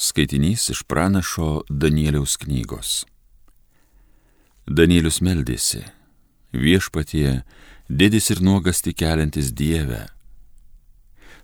Skaitinys iš pranašo Danieliaus knygos. Danielius meldėsi, viešpatie, didis ir nuogasti keliantis Dievę.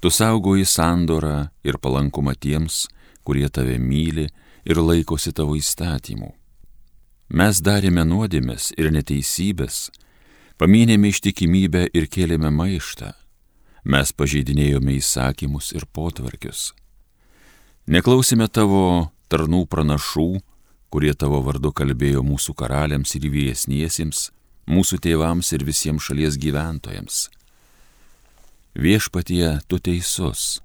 Tu saugoji sandorą ir palankumą tiems, kurie tave myli ir laikosi tavo įstatymų. Mes darėme nuodėmės ir neteisybės, pamynėme ištikimybę ir kėlėme maištą, mes pažeidinėjome įsakymus ir potvarkius Neklausime tavo tarnų pranašų, kurie tavo vardu kalbėjo mūsų karaliams ir vyresniesiems, mūsų tėvams ir visiems šalies gyventojams. Viešpatie, tu teisus.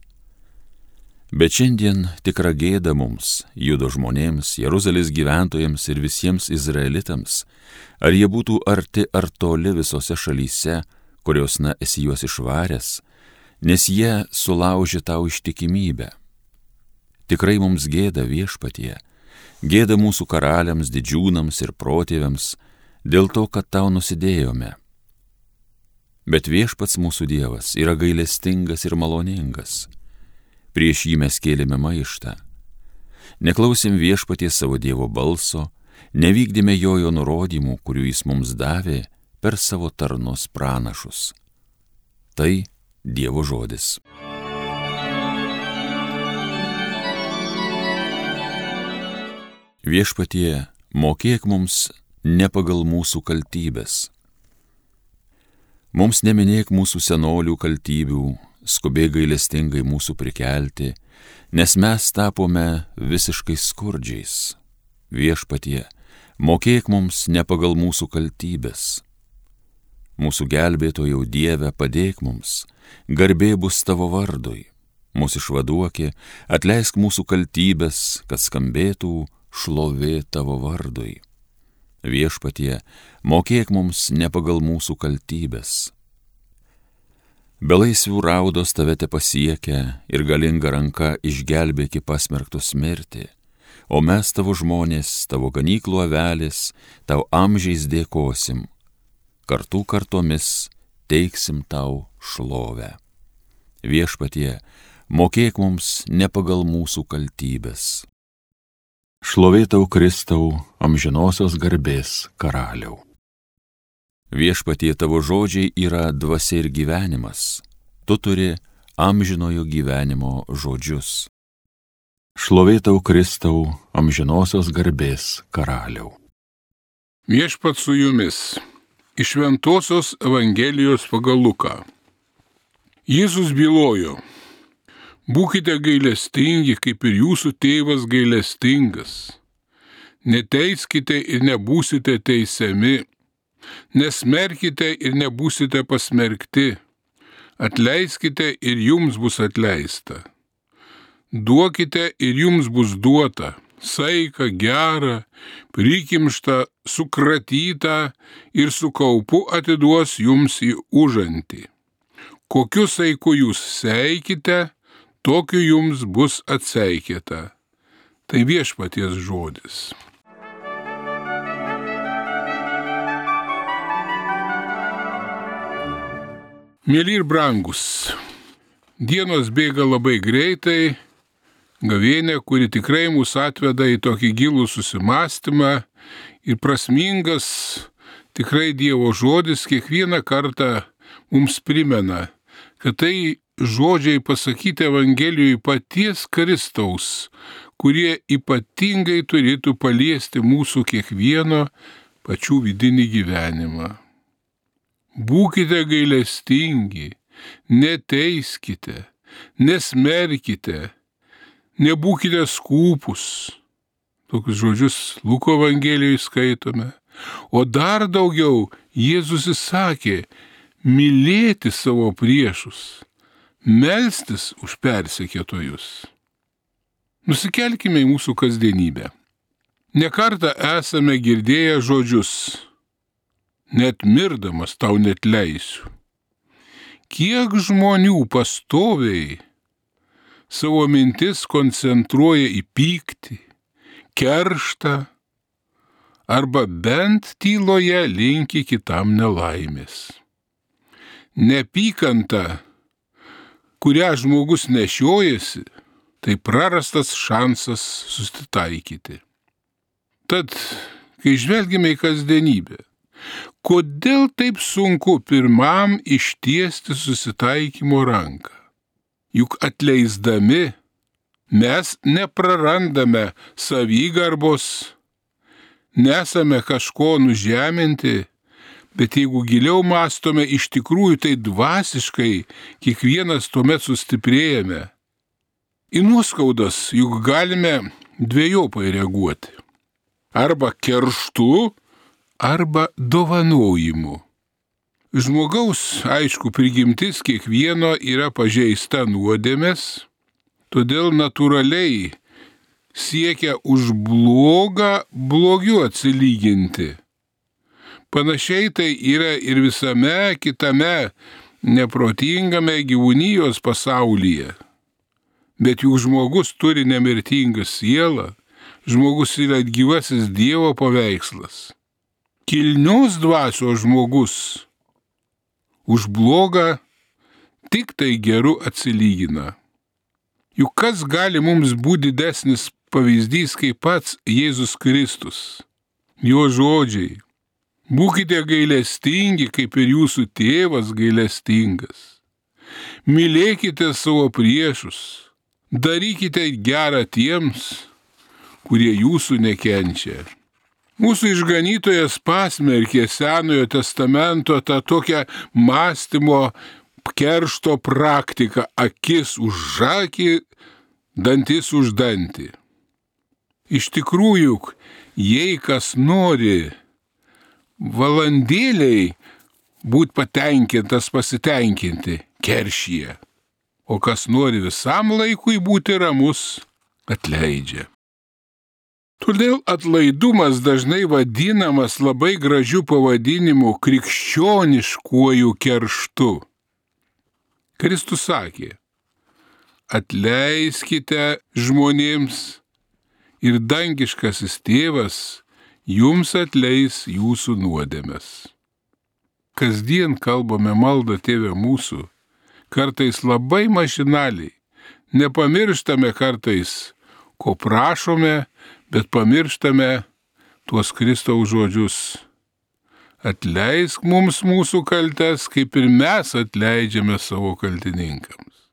Bet šiandien tikra gėda mums, judo žmonėms, Jeruzalės gyventojams ir visiems izraelitams, ar jie būtų arti ar toli visose šalyse, kurios na esi juos išvaręs, nes jie sulaužė tau ištikimybę Tikrai mums gėda viešpatie, gėda mūsų karaliams, didžiūnams ir protėviams, dėl to, kad tau nusidėjome. Bet viešpats mūsų Dievas yra gailestingas ir maloningas. Prieš jį mes kėlėme maištą. Neklausėm viešpatie savo Dievo balso, nevykdėme jojo nurodymų, kurių jis mums davė per savo tarnus pranašus. Tai Dievo žodis. Viešpatie, mokėk mums ne pagal mūsų kaltybės. Mums neminėk mūsų senolių kaltybių, skubėk gailestingai mūsų prikelti, nes mes tapome visiškai skurdžiais. Viešpatie, mokėk mums ne pagal mūsų kaltybės. Mūsų gelbėtojau Dieve, padėk mums, garbė bus tavo vardui. Mūsų išvaduokė, atleisk mūsų kaltybės, kad skambėtų šlovė tavo vardui. Viešpatie, mokėk mums ne pagal mūsų kaltybės. Belaisvių raudos tave te pasiekia ir galinga ranka išgelbėki pasmerktus mirti, o mes tavo žmonės, tavo ganyklų avelis, tau amžiais dėkosim, kartu kartomis teiksim tau šlovę. Viešpatie, mokėk mums ne pagal mūsų kaltybės. Šlovėtau Kristau, amžinosios garbės karaliau. Viešpatie tavo žodžiai yra dvasia ir gyvenimas. Tu turi amžinojo gyvenimo žodžius. Šlovėtau Kristau, amžinosios garbės karaliau. Viešpat su jumis. Iš Ventosios Evangelijos pagal Luką. Jėzus bylojo, Būkite gailestingi, kaip ir jūsų tėvas gailestingas. Neteiskite ir nebūsite teisiami. Nesmerkite ir nebūsite pasmerkti. Atleiskite ir jums bus atleista. Duokite ir jums bus duota. Saika, gera, prikimšta, sukratyta ir su kaupu atiduos jums į užantį. Kokiu saiku jūs seikite, tokiu jums bus atseikėta. Tai viešpaties žodis. Mėly ir brangus, dienos bėga labai greitai, gavėnė, kuri tikrai mus atveda į tokį gilų susimastymą ir prasmingas tikrai Dievo žodis kiekvieną kartą mums primena, kad tai žodžiai pasakyti Evangelijoje paties Kristaus, kurie ypatingai turėtų paliesti mūsų kiekvieno pačių vidinį gyvenimą. Būkite gailestingi, neteiskite, nesmerkite, nebūkite skūpus. Tokius žodžius Luko Evangelijoje skaitome. O dar daugiau Jėzus įsakė mylėti savo priešus melstis už persekėtojus. Nusikelkime į mūsų kasdienybę. Nekartą esame girdėję žodžius, net mirdamas tau net leisiu. Kiek žmonių pastoviai savo mintis koncentruoja į pyktį, kerštą arba bent tyloje linki kitam nelaimės. Nepykanta kurią žmogus nešiojasi, tai prarastas šansas susitaikyti. Tad, kai žvelgime į kasdienybę, kodėl taip sunku pirmam ištiesti susitaikymo ranką? Juk atleisdami mes neprarandame savygarbos, nesame kažko nužeminti, bet jeigu giliau mastome, iš tikrųjų tai dvasiškai kiekvienas tuomet sustiprėjame. Į nuoskaudas juk galime dviejopai reaguoti. Arba kerštu, arba dovanojimu. Žmogaus, aišku, prigimtis kiekvieno yra pažeista nuodėmės, todėl natūraliai siekia už blogą blogiu atsilyginti. Panašiai tai yra ir visame kitame neprotingame gyvūnijos pasaulyje. Bet juk žmogus turi nemirtingą sielą, žmogus yra gyvasis Dievo paveikslas. Kilnios dvasios žmogus už blogą tik tai geru atsilygina. Juk kas gali mums būti didesnis pavyzdys kaip pats Jėzus Kristus? Jo žodžiai. Būkite gailestingi, kaip ir jūsų tėvas gailestingas. Mylėkite savo priešus. Darykite gerą tiems, kurie jūsų nekenčia. Mūsų išganytojas pasmerkė Senojo testamento tą tokią mąstymo keršto praktiką - akis už žakį, dantis už dantį. Iš tikrųjų, jei kas nori valandėliai būti patenkintas, pasitenkinti, keršyje, o kas nori visam laikui būti ramus, atleidžia. Todėl atlaidumas dažnai vadinamas labai gražiu pavadinimu krikščioniškuoju kerštu. Kristus sakė, atleiskite žmonėms ir dangiškasis tėvas jums atleis jūsų nuodėmes. Kasdien kalbame maldą tėvę mūsų, kartais labai mašinaliai, nepamirštame kartais, ko prašome bet pamirštame tuos Kristaus žodžius. Atleisk mums mūsų kaltes, kaip ir mes atleidžiame savo kaltininkams.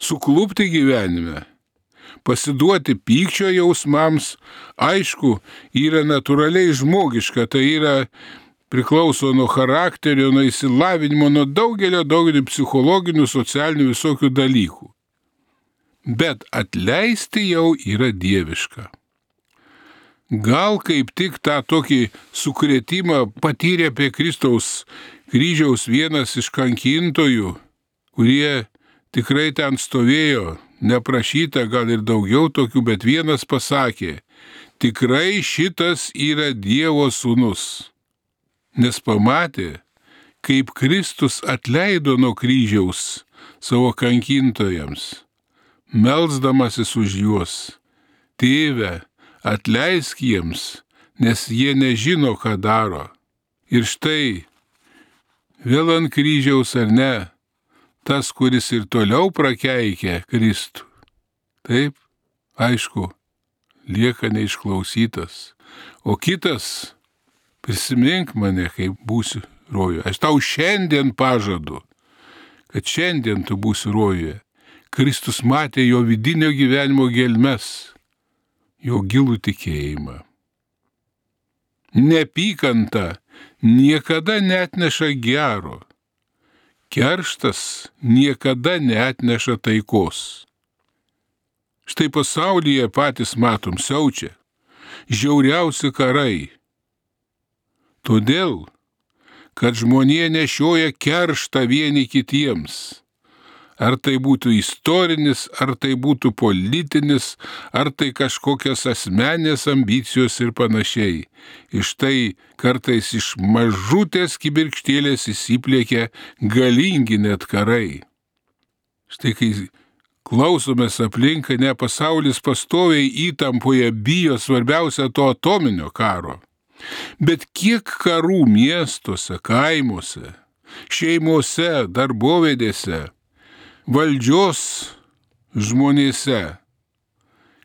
Suklūpti gyvenime, pasiduoti pykčio jausmams, aišku, yra natūraliai žmogiška, tai yra priklauso nuo charakterio, nuo įsilavinimo, nuo daugelio, daugelio psichologinių, socialinių visokių dalykų. Bet atleisti jau yra dieviška. Gal kaip tik tą tokį sukretimą patyrė apie Kristaus kryžiaus vienas iš kankintojų, kurie tikrai ten stovėjo, neprašyta gal ir daugiau tokių, bet vienas pasakė, tikrai šitas yra Dievo sūnus. Nes pamatė, kaip Kristus atleido nuo kryžiaus savo kankintojams, melzdamasis už juos. Tėve, atleisk jiems, nes jie nežino, ką daro. Ir štai, vėl ant kryžiaus ar ne, tas, kuris ir toliau prakeikia Kristų. Taip, aišku, lieka neišklausytas. O kitas, prisimink mane, kai būsiu rojuje. Aš tau šiandien pažadu, kad šiandien tu būsi rojuje. Kristus matė jo vidinio gyvenimo gelmes jo gilų tikėjimą. Nepykanta niekada netneša gero, kerštas niekada netneša taikos. Štai pasaulyje patys matom siaučia žiauriausi karai. Todėl, kad žmonė nešioja kerštą vieni kitiems Ar tai būtų istorinis, ar tai būtų politinis, ar tai kažkokios asmenės ambicijos ir panašiai. Iš tai kartais iš mažutės kibirkštėlės įsiplėkia galingi net karai. Štai kai klausomės aplinką, ne pasaulis pastoviai įtampoje bijo svarbiausia to atominio karo. Bet kiek karų miestuose, kaimuose, šeimose, darbovedėse, valdžios žmonėse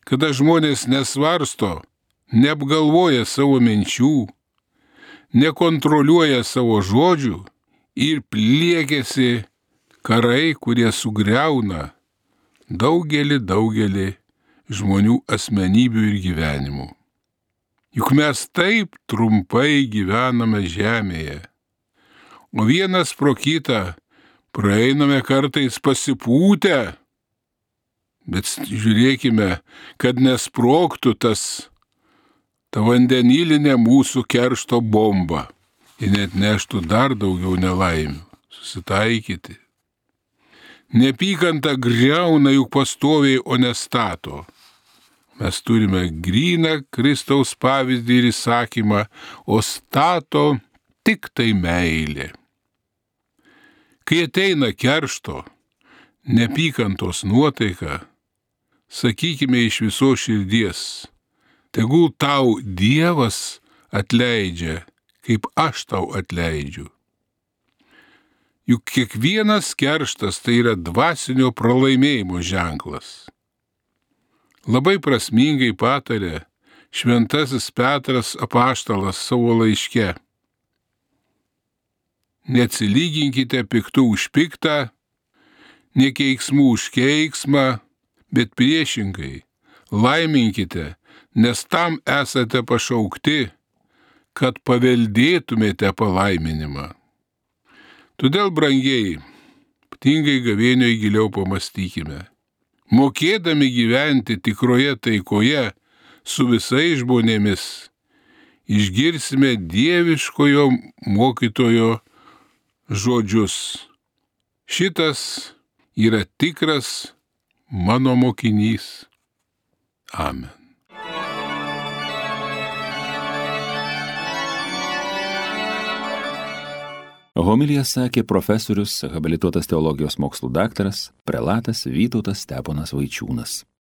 kada žmonės nesvarsto, neapgalvoja savo minčių, nekontroliuoja savo žodžių ir pliekėsi karai, kurie sugriauna daugelį, daugelį žmonių asmenybių ir gyvenimų. Juk mes taip trumpai gyvename žemėje, o vienas pro kitą praeiname kartais pasipūtę, bet žiūrėkime, kad nesproktų tas ta vandenilinė mūsų keršto bomba ir net neštų dar daugiau nelaimių. Susitaikyti. Nepykanta greuna juk pastoviai, o nestato. Mes turime gryną Kristaus pavyzdį ir įsakymą, o stato tik tai meilė. Kai ateina keršto, nepykantos nuotaika, sakykime iš viso širdies, tegul tau Dievas atleidžia, kaip aš tau atleidžiu. Juk kiekvienas kerštas tai yra dvasinio pralaimėjimo ženklas. Labai prasmingai patarė šventasis Petras apaštalas savo laiške. Neatsilyginkite piktų už piktą, nekeiksmų už keiksmą, bet priešingai laiminkite, nes tam esate pašaukti, kad paveldėtumėte palaiminimą. Todėl, brangiai, ypatingai gavėnioje giliau pamastykime mokėdami gyventi tikroje taikoje su visais žmonėmis, išgirsime dieviškojo mokytojo žodžius. Šitas yra tikras mano mokinys. Amen. Homilija sakė profesorius, habilituotas teologijos mokslų daktaras, prelatas Vytautas Steponas Vaičiūnas.